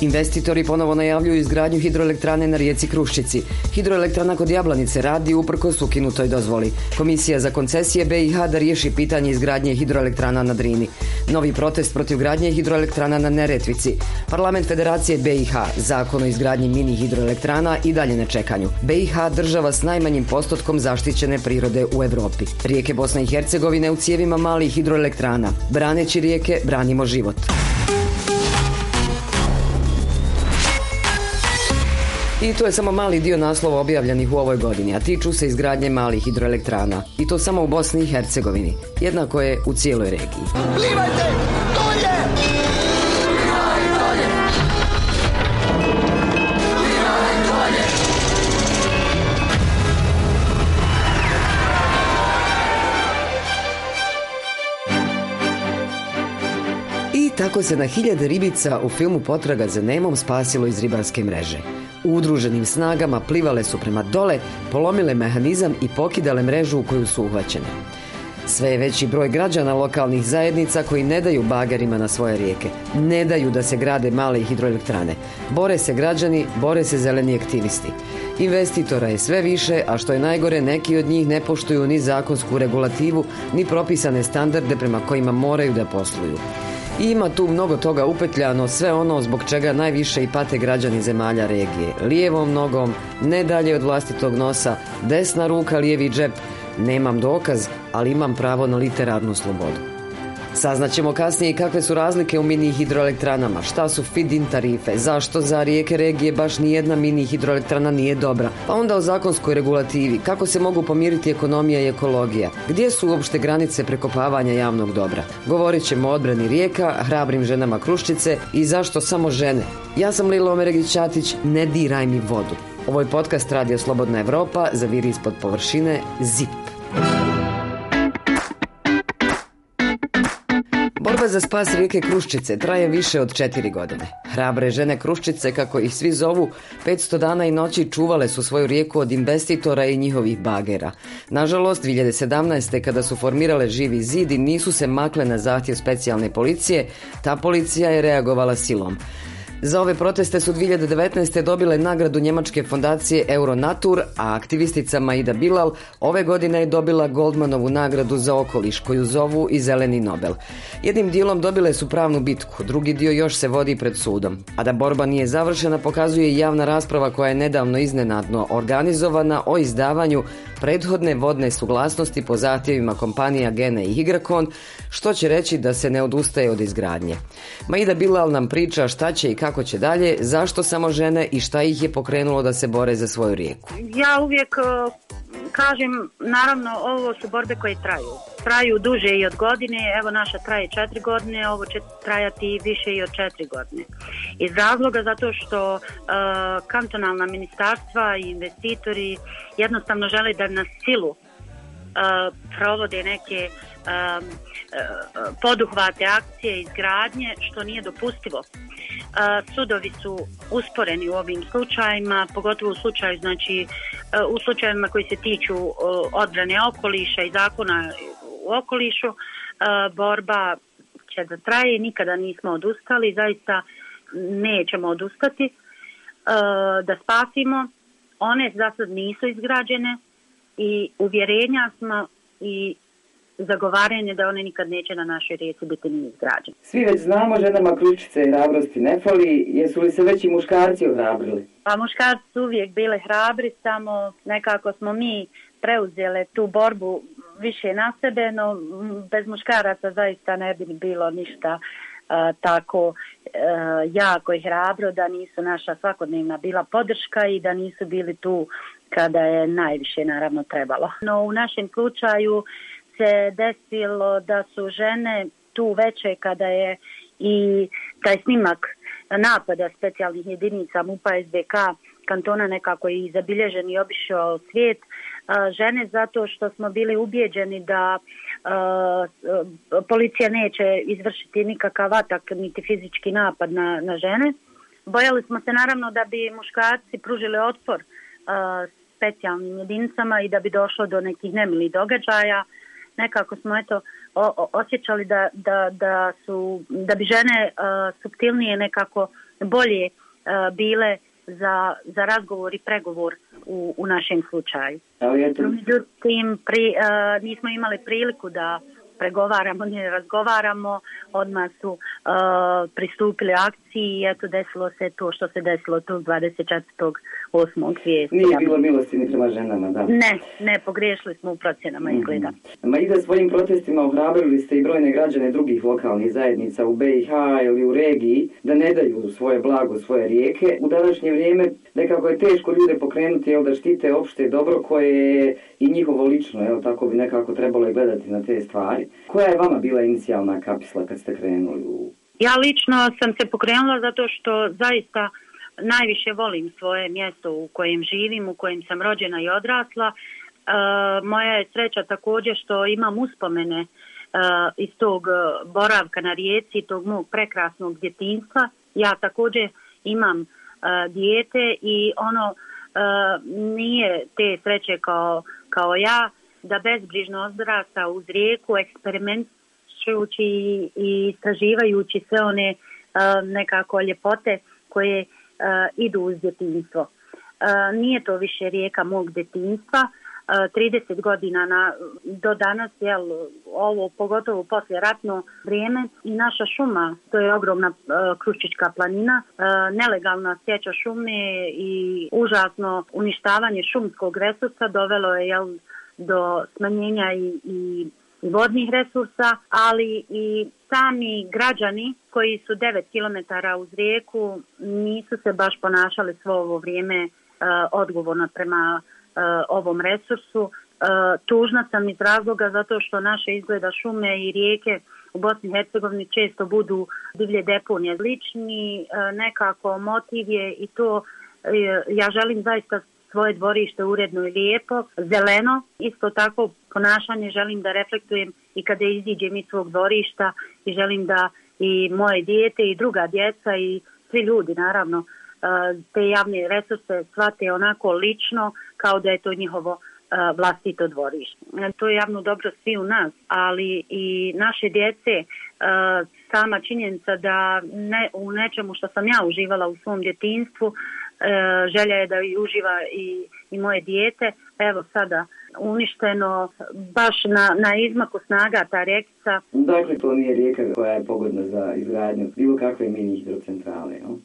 Investitori ponovo najavljuju izgradnju hidroelektrane na rijeci Kruščici. Hidroelektrana kod Jablanice radi uprkos ukinutoj dozvoli. Komisija za koncesije BiH da riješi pitanje izgradnje hidroelektrana na Drini. Novi protest protiv gradnje hidroelektrana na Neretvici. Parlament Federacije BiH, zakon o izgradnji mini hidroelektrana i dalje na čekanju. BiH država s najmanjim postotkom zaštićene prirode u Europi. Rijeke Bosne i Hercegovine u cijevima malih hidroelektrana. Braneći rijeke, branimo život. I to je samo mali dio naslova objavljenih u ovoj godini, a tiču se izgradnje malih hidroelektrana. I to samo u Bosni i Hercegovini. Jednako je u cijeloj regiji. I tako se na hiljade ribica u filmu Potraga za Nemom spasilo iz ribarske mreže. U udruženim snagama plivale su prema dole, polomile mehanizam i pokidale mrežu u koju su uhvaćene. Sve je veći broj građana lokalnih zajednica koji ne daju bagerima na svoje rijeke. Ne daju da se grade male hidroelektrane. Bore se građani, bore se zeleni aktivisti. Investitora je sve više, a što je najgore, neki od njih ne poštuju ni zakonsku regulativu, ni propisane standarde prema kojima moraju da posluju. Ima tu mnogo toga upetljano, sve ono zbog čega najviše i pate građani zemalja regije. Lijevom nogom, ne dalje od vlastitog nosa, desna ruka, lijevi džep. Nemam dokaz, ali imam pravo na literarnu slobodu. Saznaćemo kasnije kakve su razlike u mini hidroelektranama, šta su feed-in tarife, zašto za rijeke regije baš ni jedna mini hidroelektrana nije dobra, pa onda o zakonskoj regulativi, kako se mogu pomiriti ekonomija i ekologija, gdje su uopšte granice prekopavanja javnog dobra. Govorit ćemo o odbrani rijeka, hrabrim ženama Kruščice i zašto samo žene. Ja sam Lilo Omeregić-Ćatić, ne diraj mi vodu. Ovo je podcast Radio Slobodna Evropa, zaviri ispod površine, ZIP. Za spas rijeke Kruščice traje više od četiri godine. Hrabre žene Kruščice, kako ih svi zovu, 500 dana i noći čuvale su svoju rijeku od investitora i njihovih bagera. Nažalost, 2017. kada su formirale živi zid i nisu se makle na zahtjev specijalne policije, ta policija je reagovala silom. Za ove proteste su 2019. dobile nagradu njemačke fondacije Euronatur, a aktivistica Maida Bilal ove godine je dobila Goldmanovu nagradu za okoliš koju zovu i Zeleni Nobel. Jednim dijelom dobile su pravnu bitku, drugi dio još se vodi pred sudom. A da borba nije završena pokazuje javna rasprava koja je nedavno iznenadno organizovana o izdavanju prethodne vodne suglasnosti po zahtjevima kompanija Gene i Higrakon, što će reći da se ne odustaje od izgradnje. Maida Bilal nam priča šta će i kako će dalje, zašto samo žene i šta ih je pokrenulo da se bore za svoju rijeku. Ja uvijek kažem, naravno, ovo su borbe koje traju. Traju duže i od godine, evo naša traje četiri godine, ovo će trajati više i od četiri godine. Iz razloga zato što uh, kantonalna ministarstva i investitori jednostavno žele da na silu uh, provode neke uh, poduhvate akcije izgradnje što nije dopustivo. Uh, sudovi su usporeni u ovim slučajima, pogotovo u slučaju znači uh, u slučajevima koji se tiču uh, odbrane okoliša i zakona u okolišu, borba će da traje nikada nismo odustali, zaista nećemo odustati da spasimo. One za sad nisu izgrađene i uvjerenja smo i zagovaranje da one nikad neće na našoj rijeci biti ni izgrađene. Svi već znamo ženama ključice i hrabrosti ne fali, jesu li se već i muškarci ohrabrili? Pa muškarci su uvijek bile hrabri, samo nekako smo mi preuzele tu borbu više na sebe, no bez muškaraca zaista ne bi bilo ništa a, tako a, jako i hrabro da nisu naša svakodnevna bila podrška i da nisu bili tu kada je najviše naravno trebalo. No u našem slučaju se desilo da su žene tu veće kada je i taj snimak napada specijalnih jedinica MUPA SDK kantona nekako i zabilježen i obišao svijet žene zato što smo bili ubijeđeni da policija neće izvršiti nikakav atak niti fizički napad na, na žene. Bojali smo se naravno da bi muškarci pružili otpor specijalnim jedinicama i da bi došlo do nekih nemilih događaja nekako smo eto o osjećali da, da, da, su, da bi žene e, subtilnije nekako bolje e, bile za, za razgovor i pregovor u, u našem slučaju. Međutim, pri, uh, nismo imali priliku da pregovaramo, ne razgovaramo, odmah su uh, pristupili akciji i eto desilo se to što se desilo tog 24. 8. svijestu. Nije bilo milosti ni prema ženama, da. Ne, ne, pogriješili smo u procjenama mm-hmm. izgleda. Ma i da svojim protestima ohrabrili ste i brojne građane drugih lokalnih zajednica u BiH ili u regiji da ne daju svoje blago, svoje rijeke. U današnje vrijeme nekako je teško ljude pokrenuti jel, da štite opšte dobro koje je i njihovo lično, jel, tako bi nekako trebalo i gledati na te stvari. Koja je vama bila inicijalna kapisla kad ste krenuli u ja lično sam se pokrenula zato što zaista najviše volim svoje mjesto u kojem živim, u kojem sam rođena i odrasla. E, moja je sreća također što imam uspomene e, iz tog boravka na rijeci, tog mog prekrasnog djetinstva. Ja također imam e, dijete i ono nije te sreće kao, kao ja da bezbrižno odrasta uz rijeku, eksperimentujući i istraživajući sve one nekako ljepote koje idu uz djetinstvo. Nije to više rijeka mog djetinstva, 30 godina na, do danas, jel, ovo pogotovo poslije ratno vrijeme i naša šuma, to je ogromna Kruščička planina, nelegalna sjeća šume i užasno uništavanje šumskog resursa dovelo je jel, do smanjenja i, i vodnih resursa, ali i sami građani koji su 9 km uz rijeku nisu se baš ponašali svo ovo vrijeme uh, odgovorno prema uh, ovom resursu. Uh, tužna sam iz razloga zato što naše izgleda šume i rijeke u Bosni često budu divlje deponije. Lični nekako motiv je i to ja želim zaista svoje dvorište uredno i lijepo, zeleno. Isto tako ponašanje želim da reflektujem i kada iziđem iz svog dvorišta i želim da i moje dijete i druga djeca i svi ljudi naravno te javne resurse shvate onako lično kao da je to njihovo vlastito dvorište. To je javno dobro svi u nas, ali i naše djece sama činjenica da ne, u nečemu što sam ja uživala u svom djetinstvu E, želja je da i uživa i, i moje dijete. Evo sada uništeno baš na, na izmaku snaga ta rekica. Dakle, to nije rijeka koja je pogodna za izgradnju bilo kakve mini hidrocentrale. No?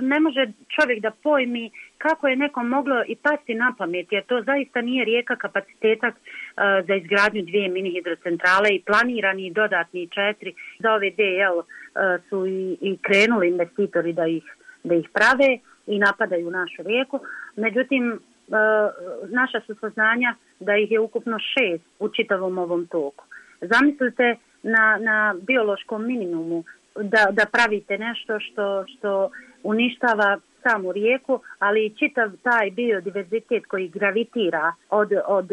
Ne može čovjek da pojmi kako je nekom moglo i pasti na pamet, jer to zaista nije rijeka kapaciteta uh, za izgradnju dvije mini hidrocentrale i planirani dodatni četiri. Za ove DL uh, su i, i krenuli investitori da ih, da ih prave i napadaju našu rijeku. Međutim, naša su saznanja da ih je ukupno šest u čitavom ovom toku. Zamislite na, na biološkom minimumu da, da pravite nešto što, što uništava samu rijeku, ali i čitav taj biodiverzitet koji gravitira od, od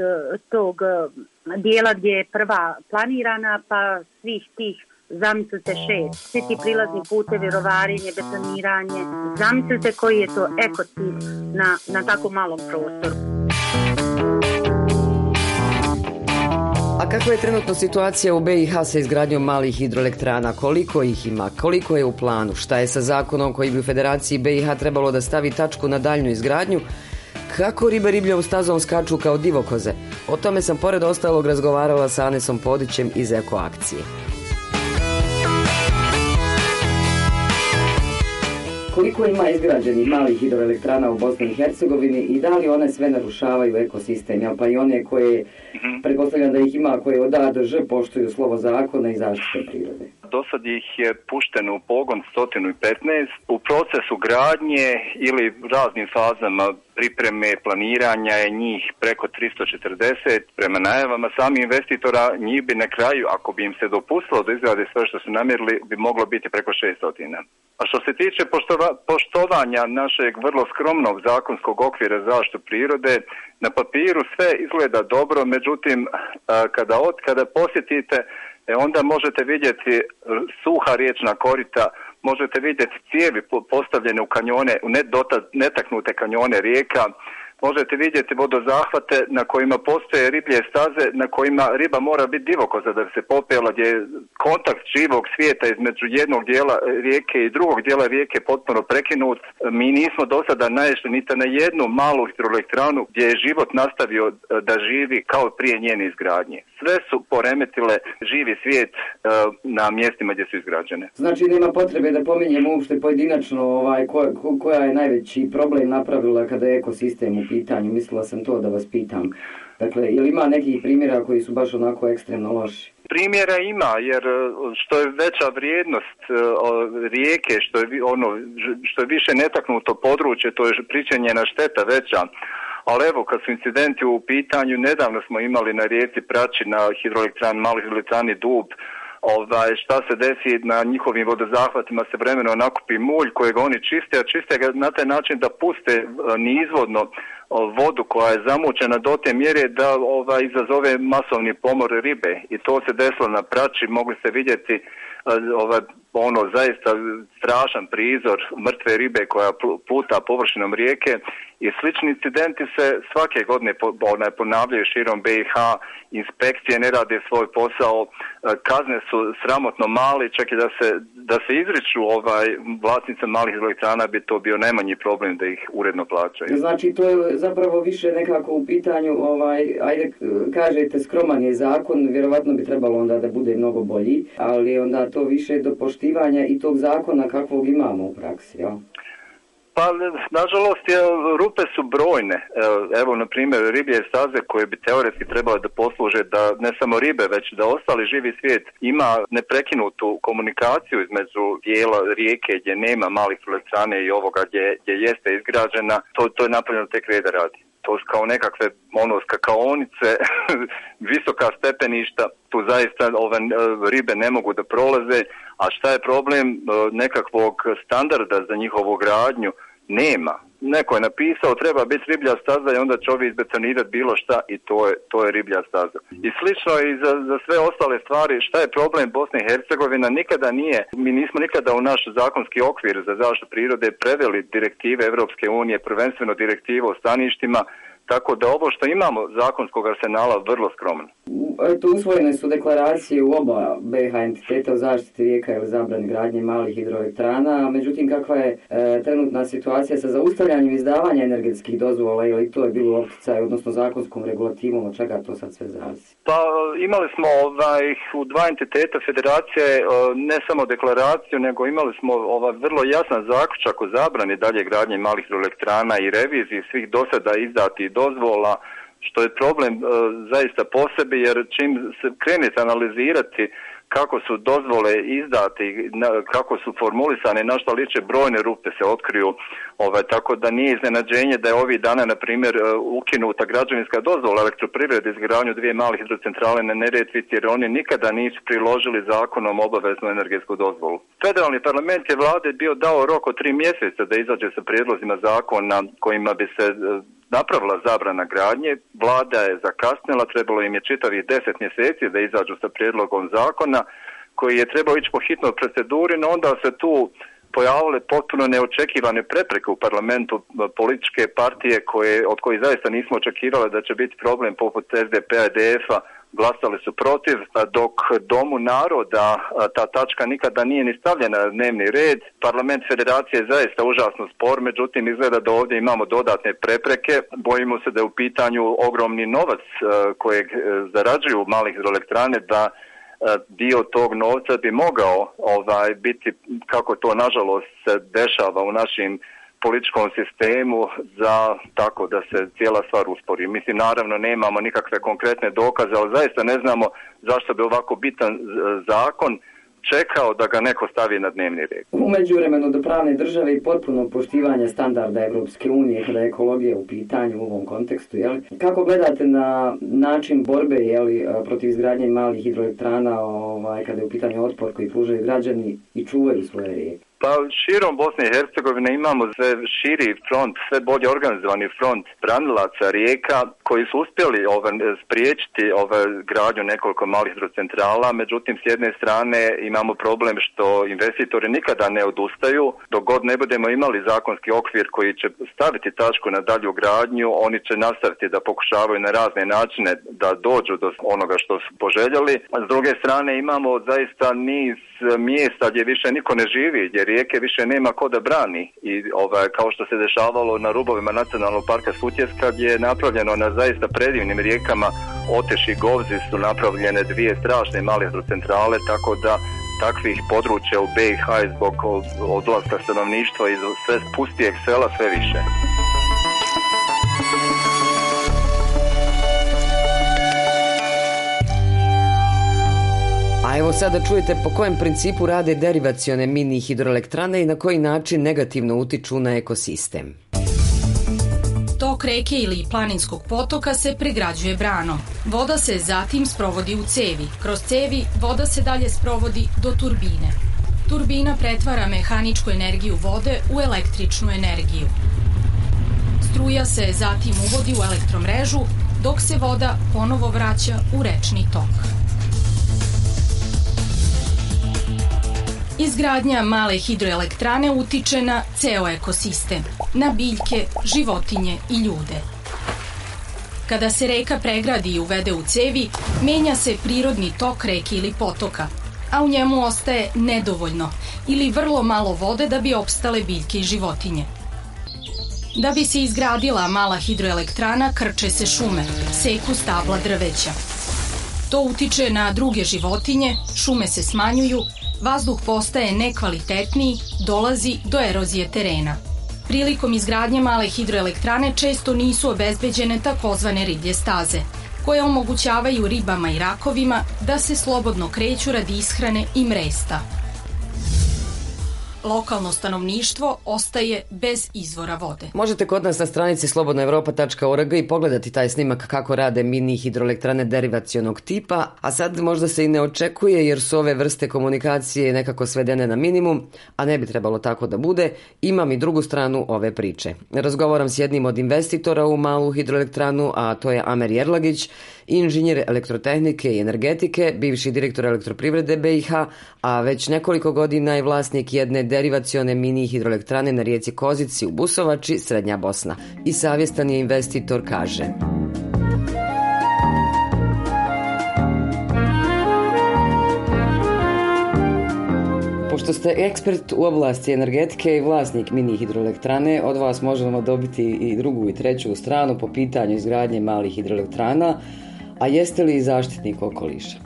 tog dijela gdje je prva planirana pa svih tih Zamislite šest, svi ti prilazni putevi, rovarenje, betoniranje. Zamislite koji je to ekocid na, na tako malom prostoru. A kakva je trenutno situacija u BiH sa izgradnjom malih hidroelektrana? Koliko ih ima? Koliko je u planu? Šta je sa zakonom koji bi u Federaciji BiH trebalo da stavi tačku na daljnju izgradnju? Kako ribe ribljom stazom skaču kao divokoze? O tome sam pored ostalog razgovarala sa Anesom Podićem iz Eko koliko ima izgrađenih malih hidroelektrana u Bosni i Hercegovini i da li one sve narušavaju ekosistem, pa i one koje, mm-hmm. pretpostavljam da ih ima, koje od A do Ž poštuju slovo zakona i zaštite prirode? Do sad ih je pušteno u pogon 115. U procesu gradnje ili raznim fazama pripreme, planiranja je njih preko 340. Prema najavama sami investitora njih bi na kraju, ako bi im se dopustilo da izgrade sve što su namjerili, bi moglo biti preko 600. A što se tiče poštova, poštovanja našeg vrlo skromnog zakonskog okvira zaštitu prirode, na papiru sve izgleda dobro, međutim kada, od, kada posjetite e, onda možete vidjeti suha riječna korita, možete vidjeti cijevi postavljene u kanjone, u netaknute kanjone rijeka, možete vidjeti vodozahvate na kojima postoje riblje staze na kojima riba mora biti divokoza da se popela gdje je kontakt živog svijeta između jednog dijela rijeke i drugog dijela rijeke potpuno prekinut. Mi nismo do sada naišli niti na jednu malu hidroelektranu gdje je život nastavio da živi kao prije njene izgradnje. Sve su poremetile živi svijet e, na mjestima gdje su izgrađene. Znači nema potrebe da pominjemo uopšte pojedinačno ovaj, koja je najveći problem napravila kada je ekosistem u pitanju. Mislila sam to da vas pitam. Dakle, ili ima nekih primjera koji su baš onako ekstremno loši? Primjera ima, jer e, što je veća vrijednost e, rijeke, što je, ono, što je više netaknuto područje, to je pričanjena šteta veća. Ali evo, kad su incidenti u pitanju, nedavno smo imali na rijeci Praći na hidroelektrani, mali hidroelektrani Dub, ovaj, šta se desi na njihovim vodozahvatima se vremeno nakupi mulj kojeg oni čiste, a čiste ga na taj način da puste e, nizvodno vodu koja je zamučena do te mjere da ovaj, izazove masovni pomor ribe. I to se desilo na praći, mogli se vidjeti ovaj, ono zaista strašan prizor mrtve ribe koja puta površinom rijeke i slični incidenti se svake godine ponavljaju širom BiH, inspekcije ne rade svoj posao, kazne su sramotno mali, čak i da se, da se izriču ovaj, vlasnica malih elektrana bi to bio najmanji problem da ih uredno plaćaju. Znači to je zapravo više nekako u pitanju, ovaj, ajde kažete skroman je zakon, vjerovatno bi trebalo onda da bude mnogo bolji, ali onda to više do poštivanja i tog zakona kakvog imamo u praksi, jel? Pa, nažalost, je, rupe su brojne. Evo, na primjer, riblje staze koje bi teoretski trebale da posluže da ne samo ribe, već da ostali živi svijet ima neprekinutu komunikaciju između dijela rijeke gdje nema malih elektrane i ovoga gdje, gdje jeste izgrađena, to, to je napravljeno tek reda radi to su kao nekakve ono skakaonice, visoka stepeništa, tu zaista ove ribe ne mogu da prolaze, a šta je problem e, nekakvog standarda za njihovu gradnju? Nema. Neko je napisao treba biti riblja staza i onda će ovi izbetonirati bilo šta i to je, to je riblja staza. I slično i za, za sve ostale stvari, šta je problem Bosne i Hercegovina, nikada nije, mi nismo nikada u naš zakonski okvir za zaštitu prirode preveli direktive Europske unije, prvenstveno direktive o staništima, tako da ovo što imamo zakonskog arsenala vrlo skromno. Eto, usvojene su deklaracije u oba BH entiteta o zaštiti rijeka ili zabrani gradnje malih hidroelektrana, međutim kakva je e, trenutna situacija sa zaustavljanjem izdavanja energetskih dozvola ili to je bilo opticaj, odnosno zakonskom regulativom, od čega to sad sve zavisi? Pa imali smo ovaj, u dva entiteta federacije e, ne samo deklaraciju, nego imali smo ovaj, vrlo jasan zaključak o zabrani dalje gradnje malih hidroelektrana i reviziji svih dosada izdati dozvola, što je problem e, zaista posebi jer čim se krenete analizirati kako su dozvole izdati, kako su formulisane, na što liče brojne rupe se otkriju, ovaj, tako da nije iznenađenje da je ovih dana, na primjer, e, ukinuta građevinska dozvola elektroprivrede izgradnju dvije malih hidrocentrale na Neretvici, jer oni nikada nisu priložili zakonom obaveznu energetsku dozvolu. Federalni parlament je vlade bio dao rok od tri mjeseca da izađe sa prijedlozima zakona kojima bi se e, napravila zabrana gradnje, vlada je zakasnila, trebalo im je čitavih deset mjeseci da izađu sa prijedlogom zakona koji je trebao ići po hitnoj proceduri, no onda se tu pojavile potpuno neočekivane prepreke u parlamentu političke partije koje, od kojih zaista nismo očekivali da će biti problem poput SDP-a DF-a glasali su protiv, dok Domu naroda ta tačka nikada nije ni stavljena na dnevni red. Parlament federacije je zaista užasno spor, međutim izgleda da ovdje imamo dodatne prepreke. Bojimo se da je u pitanju ogromni novac kojeg e, zarađuju malih hidroelektrane da dio tog novca bi mogao ovaj biti kako to nažalost se dešava u našim političkom sistemu za tako da se cijela stvar uspori. Mislim, naravno nemamo nikakve konkretne dokaze, ali zaista ne znamo zašto bi ovako bitan zakon čekao da ga neko stavi na dnevni red. U međuvremenu do pravne države i potpuno poštivanje standarda Europske unije kada je ekologija u pitanju u ovom kontekstu, jel? Kako gledate na način borbe jeli, protiv izgradnje malih hidroelektrana ovaj, kada je u pitanju otpor koji pružaju građani i čuvaju svoje rijeke? Pa širom Bosne i Hercegovine imamo sve širi front, sve bolje organizovani front branilaca rijeka koji su uspjeli ove, spriječiti ove gradnju nekoliko malih hidrocentrala, međutim s jedne strane imamo problem što investitori nikada ne odustaju, dok god ne budemo imali zakonski okvir koji će staviti tačku na dalju gradnju, oni će nastaviti da pokušavaju na razne načine da dođu do onoga što su poželjeli. A s druge strane imamo zaista niz mjesta gdje više niko ne živi, gdje rijeke više nema ko da brani i ovaj, kao što se dešavalo na rubovima nacionalnog parka Sutjeska gdje je napravljeno na zaista predivnim rijekama Oteš i Govzi su napravljene dvije strašne male hidrocentrale tako da takvih područja u BiH zbog odlaska stanovništva iz sve pustijeg sela sve više. A evo sada čujete po kojem principu rade derivacione mini hidroelektrane i na koji način negativno utiču na ekosistem. Tok reke ili planinskog potoka se pregrađuje branom. Voda se zatim sprovodi u cevi. Kroz cevi voda se dalje sprovodi do turbine. Turbina pretvara mehaničku energiju vode u električnu energiju. Struja se zatim uvodi u elektromrežu dok se voda ponovo vraća u rečni tok. Izgradnja male hidroelektrane utiče na ceo ekosistem, na biljke, životinje i ljude. Kada se reka pregradi i uvede u cevi, menja se prirodni tok reke ili potoka, a u njemu ostaje nedovoljno ili vrlo malo vode da bi opstale biljke i životinje. Da bi se izgradila mala hidroelektrana, krče se šume, seku stabla drveća. To utiče na druge životinje, šume se smanjuju, vazduh postaje nekvalitetniji, dolazi do erozije terena. Prilikom izgradnje male hidroelektrane često nisu obezbeđene takozvane riblje staze, koje omogućavaju ribama i rakovima da se slobodno kreću radi ishrane i mresta lokalno stanovništvo ostaje bez izvora vode. Možete kod nas na stranici slobodnaevropa.org i pogledati taj snimak kako rade mini hidroelektrane derivacionog tipa, a sad možda se i ne očekuje jer su ove vrste komunikacije nekako svedene na minimum, a ne bi trebalo tako da bude. Imam i drugu stranu ove priče. Razgovaram s jednim od investitora u malu hidroelektranu, a to je Amer Jerlagić, inženjer elektrotehnike i energetike, bivši direktor elektroprivrede BiH, a već nekoliko godina je vlasnik jedne derivacione mini hidroelektrane na rijeci Kozici u Busovači, Srednja Bosna. I savjestan je investitor, kaže... Pošto ste ekspert u oblasti energetike i vlasnik mini hidroelektrane, od vas možemo dobiti i drugu i treću stranu po pitanju izgradnje malih hidroelektrana, a jeste li zaštitnik okoliša?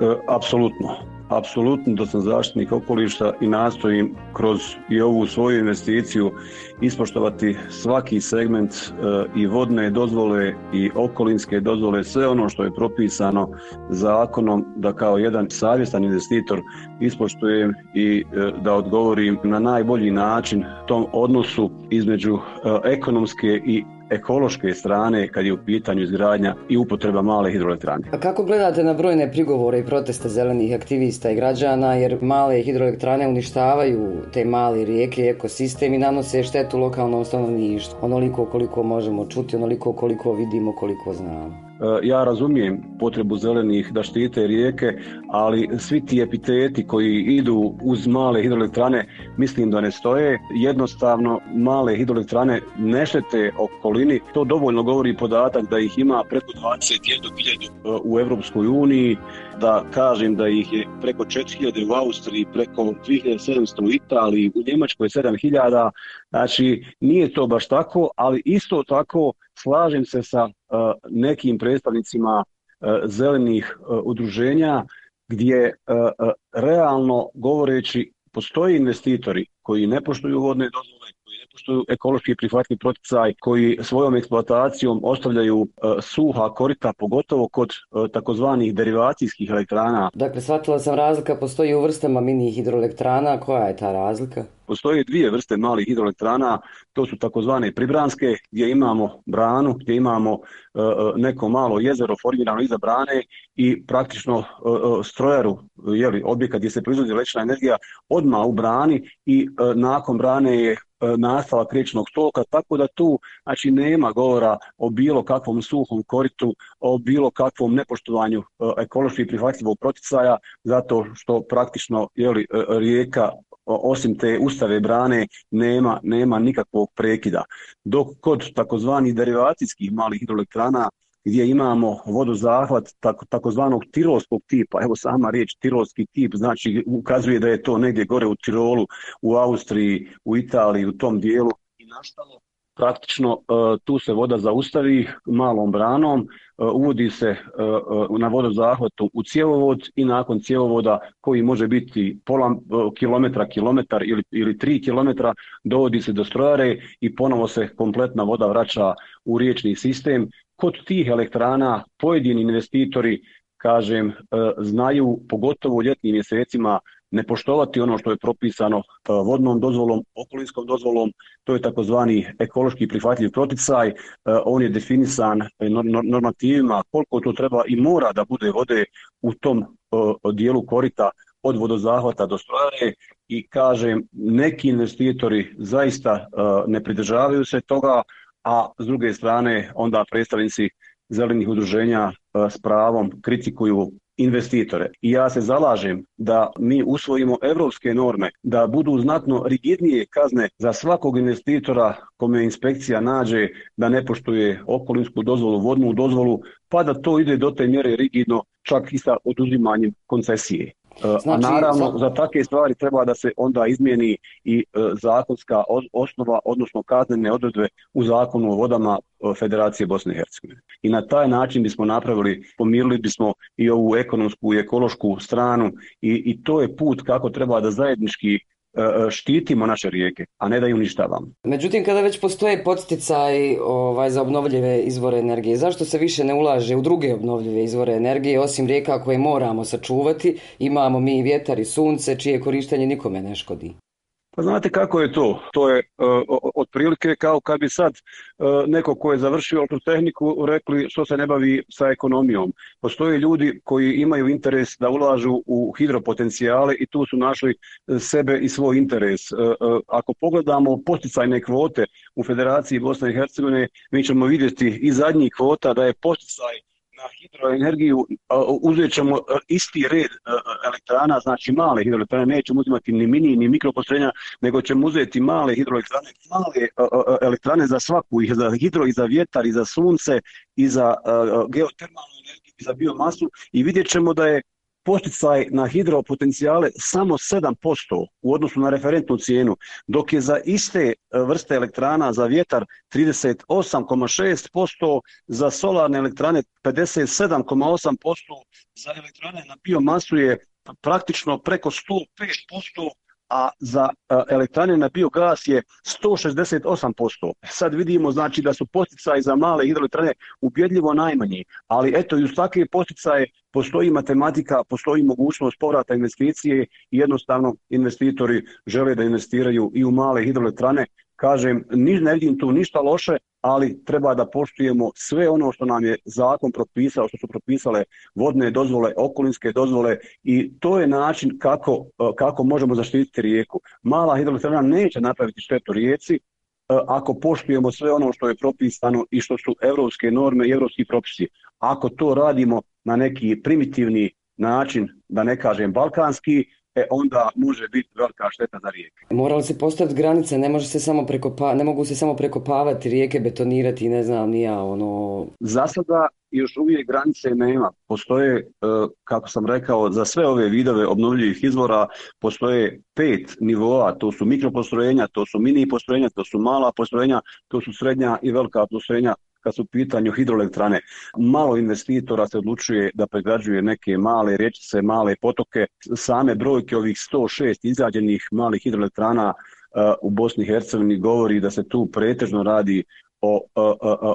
E, apsolutno. Apsolutno da sam zaštitnik okoliša i nastojim kroz i ovu svoju investiciju ispoštovati svaki segment e, i vodne dozvole i okolinske dozvole, sve ono što je propisano zakonom da kao jedan savjestan investitor ispoštujem i e, da odgovorim na najbolji način tom odnosu između ekonomske i ekološke strane kad je u pitanju izgradnja i upotreba male hidroelektrane. A kako gledate na brojne prigovore i proteste zelenih aktivista i građana jer male hidroelektrane uništavaju te male rijeke ekosistem i nanose štetu lokalnom stanovništvu? Onoliko koliko možemo čuti, onoliko koliko vidimo, koliko znamo. E, ja razumijem potrebu zelenih da štite rijeke, ali svi ti epiteti koji idu uz male hidroelektrane mislim da ne stoje. Jednostavno male hidroelektrane ne štete okolini. To dovoljno govori podatak da ih ima preko 21.000 e, u Europskoj uniji, da kažem da ih je preko 4000 u Austriji, preko 2700 u Italiji, u Njemačkoj 7000. Znači nije to baš tako, ali isto tako slažem se sa nekim predstavnicima e, zelenih e, udruženja gdje realno govoreći postoje investitori koji ne poštuju vodne dozvole, su ekološki prihvatljiv proticaj koji svojom eksploatacijom ostavljaju e, suha korita, pogotovo kod e, takozvanih derivacijskih elektrana. Dakle, shvatila sam razlika, postoji u vrstama mini hidroelektrana, koja je ta razlika? Postoje dvije vrste malih hidroelektrana, to su takozvane pribranske, gdje imamo branu, gdje imamo e, neko malo jezero formirano iza brane i praktično strojaru, jeli, objekat gdje se proizvodi električna energija, odmah u brani i nakon brane je nastavak riječnog stoka, tako da tu znači, nema govora o bilo kakvom suhom koritu, o bilo kakvom nepoštovanju e, ekološki prihvatljivog proticaja, zato što praktično jeli, e, rijeka osim te ustave brane nema, nema nikakvog prekida. Dok kod takozvanih derivacijskih malih hidroelektrana gdje imamo vodozahvat tako, takozvanog tirolskog tipa. Evo sama riječ tirolski tip znači ukazuje da je to negdje gore u Tirolu, u Austriji, u Italiji, u tom dijelu i nastalo praktično e, tu se voda zaustavi malom branom, e, uvodi se e, na vodozahvatu u cjevovod i nakon cjevovoda koji može biti pola kilometra, kilometar ili, ili tri kilometra dovodi se do strojare i ponovo se kompletna voda vraća u riječni sistem kod tih elektrana pojedini investitori, kažem, e, znaju pogotovo u ljetnim mjesecima ne poštovati ono što je propisano e, vodnom dozvolom, okolinskom dozvolom, to je takozvani ekološki prihvatljiv proticaj, e, on je definisan normativima koliko to treba i mora da bude vode u tom dijelu korita od vodozahvata do strojare. I kažem neki investitori zaista ne pridržavaju se toga, a s druge strane onda predstavnici zelenih udruženja e, s pravom kritikuju investitore. I ja se zalažem da mi usvojimo evropske norme, da budu znatno rigidnije kazne za svakog investitora kome inspekcija nađe da ne poštuje okolinsku dozvolu, vodnu dozvolu, pa da to ide do te mjere rigidno čak i sa oduzimanjem koncesije. E, znači, A naravno, za takve stvari treba da se onda izmijeni i e, zakonska osnova, odnosno kaznene odredbe u zakonu o vodama e, Federacije Bosne i Hercegovine. I na taj način bismo napravili, pomirili bismo i ovu ekonomsku i ekološku stranu i, i to je put kako treba da zajednički štitimo naše rijeke, a ne da ju uništavamo. Međutim, kada već postoje podsticaj ovaj, za obnovljive izvore energije, zašto se više ne ulaže u druge obnovljive izvore energije, osim rijeka koje moramo sačuvati, imamo mi vjetar i sunce, čije korištenje nikome ne škodi? Pa znate kako je to? To je uh, otprilike kao kad bi sad uh, neko ko je završio tehniku rekli što se ne bavi sa ekonomijom. Postoje ljudi koji imaju interes da ulažu u hidropotencijale i tu su našli sebe i svoj interes. Uh, ako pogledamo posticajne kvote u Federaciji Bosne i Hercegovine, mi ćemo vidjeti i zadnjih kvota da je posticaj hidroenergiju uzet ćemo isti red elektrana, znači male hidroelektrane, nećemo uzimati ni mini ni mikropostrojenja, nego ćemo uzeti male hidroelektrane, male elektrane za svaku, i za hidro, i za vjetar, i za sunce, i za geotermalnu energiju, i za biomasu i vidjet ćemo da je posticaj na hidropotencijale samo 7% u odnosu na referentnu cijenu, dok je za iste e, vrste elektrana za vjetar 38,6%, za solarne elektrane 57,8%, za elektrane na biomasu je praktično preko 105%, a za elektrane na biogas je 168%. Sad vidimo znači da su posticaji za male hidroelektrane ubjedljivo najmanji, ali eto i uz takve posticaje postoji matematika, postoji mogućnost povrata investicije i jednostavno investitori žele da investiraju i u male hidroelektrane. Kažem, ne vidim tu ništa loše, ali treba da poštujemo sve ono što nam je zakon propisao, što su propisale vodne dozvole, okolinske dozvole i to je način kako, kako možemo zaštititi rijeku. Mala hidroelektrana neće napraviti štetu rijeci, ako poštujemo sve ono što je propisano i što su evropske norme i evropski propisi. Ako to radimo na neki primitivni način, da ne kažem balkanski, e onda može biti velika šteta za rijeke. Mora li se postaviti granice, ne, može se samo prekopa, ne mogu se samo prekopavati rijeke, betonirati, ne znam, nija ono... Za sada još uvijek granice nema. Postoje, e, kako sam rekao, za sve ove vidove obnovljivih izvora postoje pet nivoa, to su mikropostrojenja, to su mini postrojenja, to su mala postrojenja, to su srednja i velika postrojenja kad su u pitanju hidroelektrane. Malo investitora se odlučuje da pregrađuje neke male rečice, male potoke. Same brojke ovih 106 izrađenih malih hidroelektrana u Bosni i Hercegovini govori da se tu pretežno radi o,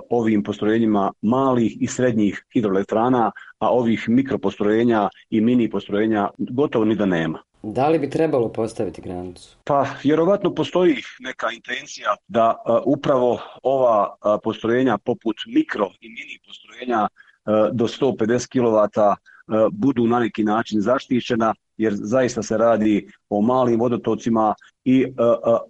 ovim postrojenjima malih i srednjih hidroelektrana, a ovih mikropostrojenja i mini postrojenja gotovo ni da nema. Da li bi trebalo postaviti granicu? Pa vjerovatno postoji neka intencija da upravo ova postrojenja poput mikro i mini postrojenja do 150 kW budu na neki način zaštićena jer zaista se radi o malim vodotocima i e, e,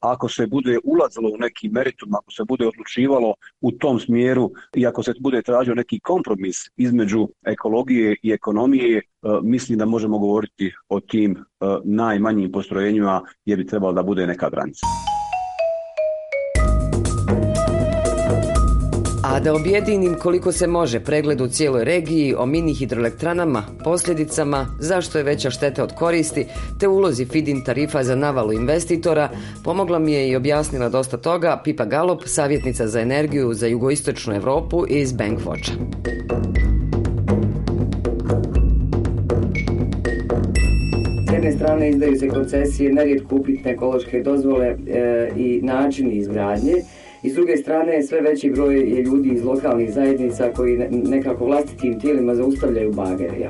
ako se bude ulazilo u neki meritum, ako se bude odlučivalo u tom smjeru i ako se bude tražio neki kompromis između ekologije i ekonomije, e, mislim da možemo govoriti o tim najmanjim postrojenjima gdje bi trebalo da bude neka granica. A da objedinim koliko se može pregled u cijeloj regiji o mini hidroelektranama, posljedicama, zašto je veća šteta od koristi, te ulozi feed tarifa za navalu investitora, pomogla mi je i objasnila dosta toga Pipa Galop, savjetnica za energiju za jugoistočnu Europu iz Bankwatcha. Jedne strane izdaju se koncesije, nerijetko upitne ekološke dozvole e, i načini izgradnje, i s druge strane sve veći broj je ljudi iz lokalnih zajednica koji nekako vlastitim tijelima zaustavljaju bagere.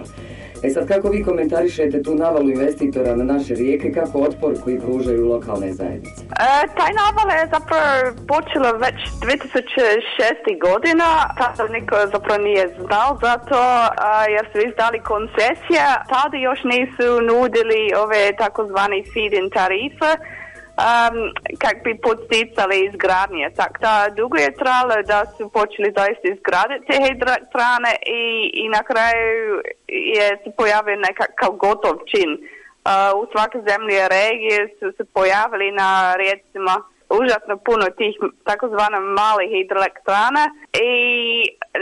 E sad, kako vi komentarišete tu navalu investitora na naše rijeke, kako otpor koji pružaju lokalne zajednice? E, taj naval je zapravo počela već 2006. godina, tada niko zapravo nije znao zato jer su izdali koncesije, tada još nisu nudili ove takozvani feed-in tarife, um, kak bi podsticali izgradnje. Tak da dugo je trajalo da su počeli zaista izgraditi te hidroelektrane i, i na kraju je se pojavio nekakav gotov čin. Uh, u svakoj zemlji regije su se pojavili na rijecima užasno puno tih takozvana malih hidroelektrana i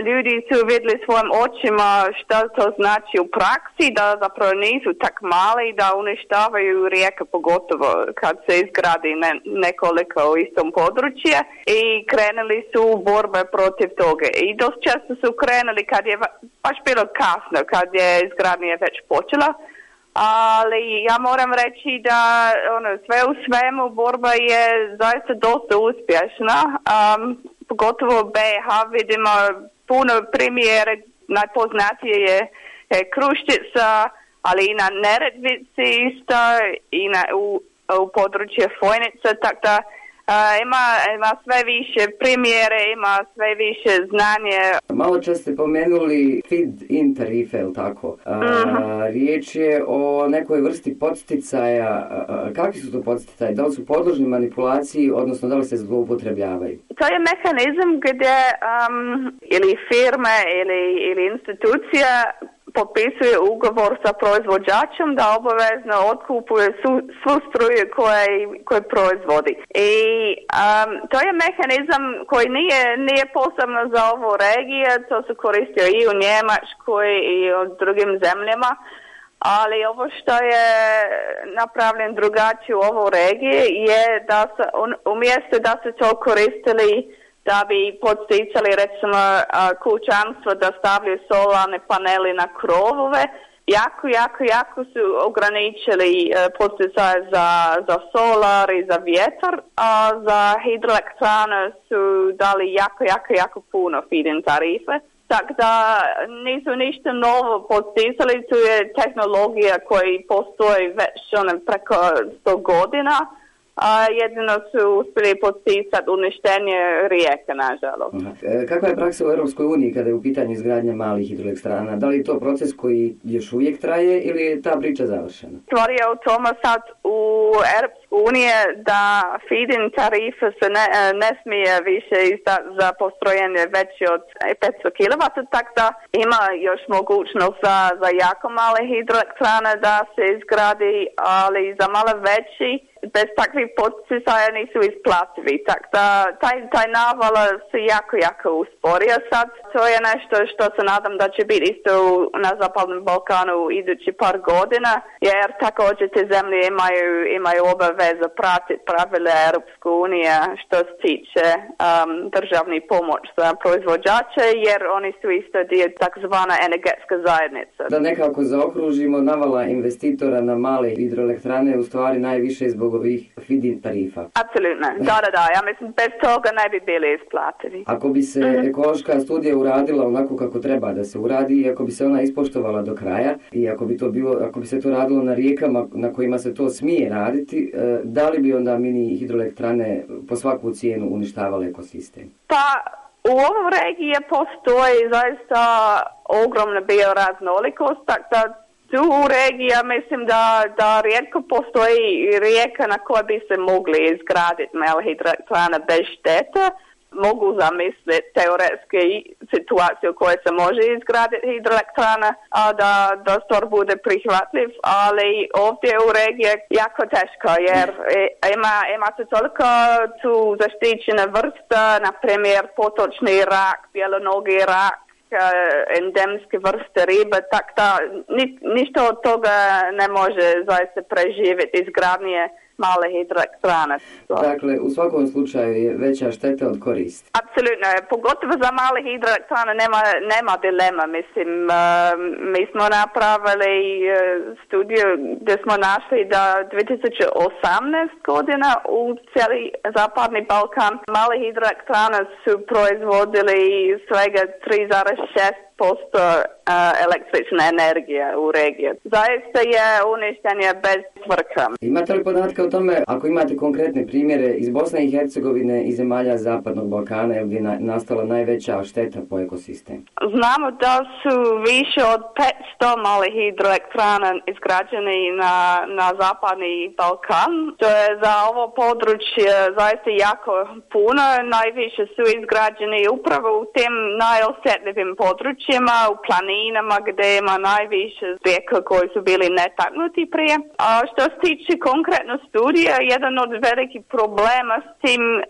ljudi su vidjeli svojim očima što to znači u praksi, da zapravo nisu tak mali da uništavaju rijeke pogotovo kad se izgradi ne, nekoliko u istom području i krenuli su borbe protiv toga. I dosta često su krenuli kad je baš bilo kasno, kad je izgradnja već počela ali ja moram reći da ono, sve u svemu borba je zaista dosta uspješna. Um, pogotovo BH vidimo puno primjere, najpoznatije je, je Kruštica, ali i na Neredvici isto i na, u, u području Fojnica, tako da ima, ima sve više primjere, ima sve više znanje. Malo čas ste pomenuli feed-in tarife, ili tako? Uh Riječ je o nekoj vrsti podsticaja. Kakvi su to podsticaji? Da li su podložni manipulaciji, odnosno da li se zloupotrebljavaju? To je mehanizam gdje um, ili firme ili, ili institucija potpisuje ugovor sa proizvođačem da obavezno otkupuje svu struju koje, proizvodi. I um, to je mehanizam koji nije, nije posebno za ovu regiju, to se koristio i u Njemačkoj i u drugim zemljama, ali ovo što je napravljen drugačije u ovoj regiji je da se umjesto da se to koristili da bi podsticali recimo kućanstvo da stavljaju solarne paneli na krovove. Jako, jako, jako su ograničili e, poticaje za, za solar i za vjetar, a za hidroelektrane su dali jako, jako, jako puno feed-in tarife. Tako da nisu ništa novo podsticali, tu je tehnologija koji postoji već ono, preko 100 godina a jedino su uspjeli podsticati uništenje rijeke, nažalost. E, kakva je praksa u Europskoj uniji kada je u pitanju izgradnja malih hidroelektrana? Da li je to proces koji još uvijek traje ili je ta priča završena? Stvar je u tome sad u Uniji da feed-in tarife se ne, e, ne smije više izdati za postrojenje veće od 500 kW, tako da ima još mogućnost za, za jako male hidroelektrane da se izgradi, ali za malo veći bez takvih poticaja nisu isplativi. Tak da taj, taj naval se jako, jako usporio sad. To je nešto što se nadam da će biti isto na Zapadnom Balkanu idući par godina, jer također te zemlje imaju, imaju obave obaveza pratiti pravila Europske unije što se tiče um, državni pomoć za proizvođače jer oni su isto dio takzvana energetska zajednica. Da nekako zaokružimo navala investitora na male hidroelektrane u stvari najviše zbog ovih feed tarifa. Apsolutno, da, da, da. Ja mislim bez toga ne bi bili isplativi. Ako bi se Mhm. ekološka studija uradila onako kako treba da se uradi i ako bi se ona ispoštovala do kraja i ako bi to bilo, ako bi se to radilo na rijekama na kojima se to smije raditi, e, da li bi onda mini hidroelektrane po svaku cijenu uništavale ekosistem? Pa u ovom regiji postoji zaista ogromna bioraznolikost, tako da tu u regiji ja mislim da, da rijetko postoji rijeka na kojoj bi se mogli izgraditi male hidroelektrane bez štete. Mogu zamisliti teoretske situacije u kojoj se može izgraditi hidroelektrana, a da, stvar bude prihvatljiv, ali ovdje u regiji je jako teško jer e, ima, ima se toliko tu zaštićena vrsta, na primjer potočni rak, bjelonogi rak, e, endemske vrste ribe, tako da ni- ništa od toga ne može zaista preživjeti izgradnje male hidroelektrane. Dakle, u svakom slučaju je veća šteta od koristi. Apsolutno, pogotovo za male hidroelektrane nema, nema dilema, mislim, eh, mi smo napravili eh, studiju gdje smo našli da 2018 godina u cijeli zapadni Balkan male hidroelektrane su proizvodili svega 3,6 posto električne energije u regiji. Zaista je uništenje bez svrha. Imate li podatke o tome, ako imate konkretne primjere iz Bosne i Hercegovine i zemalja Zapadnog Balkana, gdje je na- nastala najveća šteta po ekosistem? Znamo da su više od 500 malih hidroelektrana izgrađeni na, na zapadni Balkan. To je za ovo područje zaista jako puno. Najviše su izgrađeni upravo u tim najosjetljivim područjima, u planinama gdje ima najviše rijeka koji su bili netaknuti prije. A što se tiče konkretno studija, jedan od velikih problema s tim uh,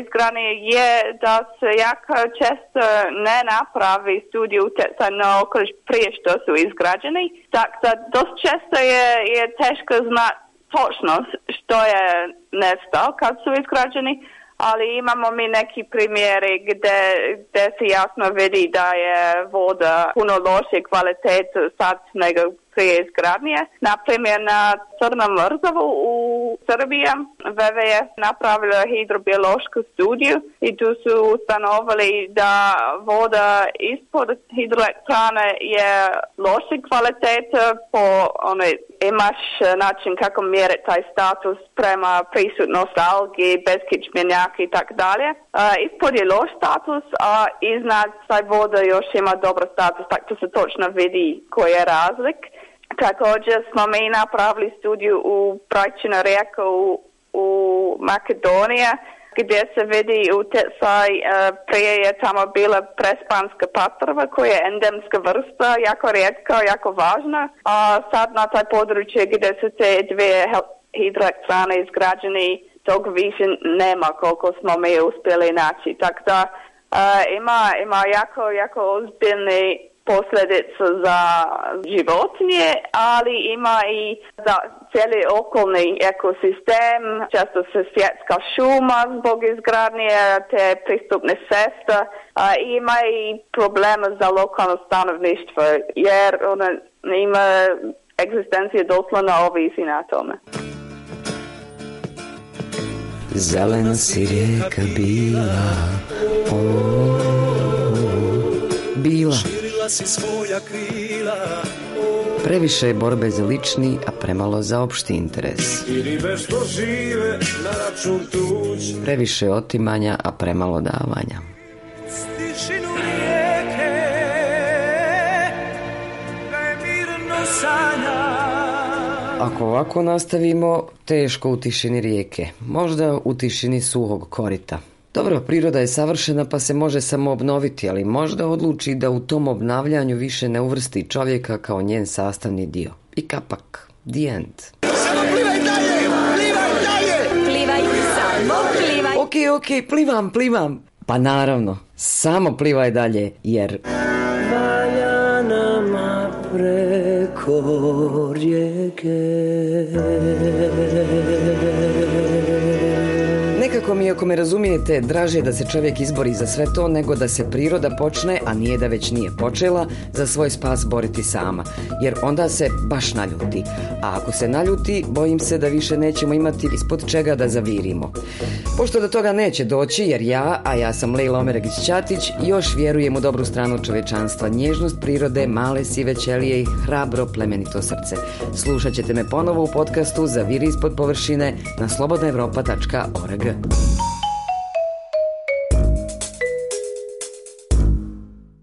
izgradnje je da se jako često ne napravi studiju utjecaja na okoliš prije što su izgrađeni. Tako da dosta često je, je teško znati točno što je nestao kad su izgrađeni, ali imamo mi neki primjeri gdje, gdje se jasno vidi da je voda puno lošije kvalitete sad nego prije izgradnje. Naprimjer, na Crnom Mrzovu u Srbiji WWF napravila hidrobiološku studiju i tu su ustanovili da voda ispod hidroelektrane je loše kvalitete po onoj imaš način kako mjeriti taj status prema prisutnost algi, beskičmenjaka i tako dalje. Ispod je loš status, a iznad taj voda još ima dobar status, tako se točno vidi koji je razlik. Također smo mi napravili studiju u Brajčina rijeka u, u Makedoniji gdje se vidi utjecaj, e, prije je tamo bila prespanska patrva koja je endemska vrsta, jako rijetka, jako važna, a sad na taj područje gdje su te dvije hidroelektrane izgrađeni, tog više nema koliko smo mi uspjeli naći. Tako da e, ima, ima jako, jako ozbiljni posljedice za životinje, ali ima i za cijeli okolni ekosistem, često se svjetska šuma zbog izgradnje te pristupne ceste, ima i problema za lokalno stanovništvo, jer ona ima egzistencija doslovno ovisi na tome. Zelena si rijeka bila, o, bila. Previše je borbe za lični, a premalo za opšti interes. Previše otimanja, a premalo davanja. Ako ovako nastavimo, teško u tišini rijeke, možda u tišini suhog korita. Dobro, priroda je savršena pa se može samo obnoviti, ali možda odluči da u tom obnavljanju više ne uvrsti čovjeka kao njen sastavni dio. I kapak. The end. Plivaj, samo plivaj. Ok, ok, plivam, plivam. Pa naravno, samo plivaj dalje, jer... Valja nama preko rijeke mi, ako me razumijete, draže je da se čovjek izbori za sve to nego da se priroda počne, a nije da već nije počela, za svoj spas boriti sama. Jer onda se baš naljuti. A ako se naljuti, bojim se da više nećemo imati ispod čega da zavirimo. Pošto do toga neće doći, jer ja, a ja sam Lejla Omeragić-Ćatić, još vjerujem u dobru stranu čovečanstva, nježnost prirode, male sive ćelije i hrabro plemenito srce. Slušat ćete me ponovo u podcastu Zaviri ispod površine na slobodnaevropa.org. Thank you.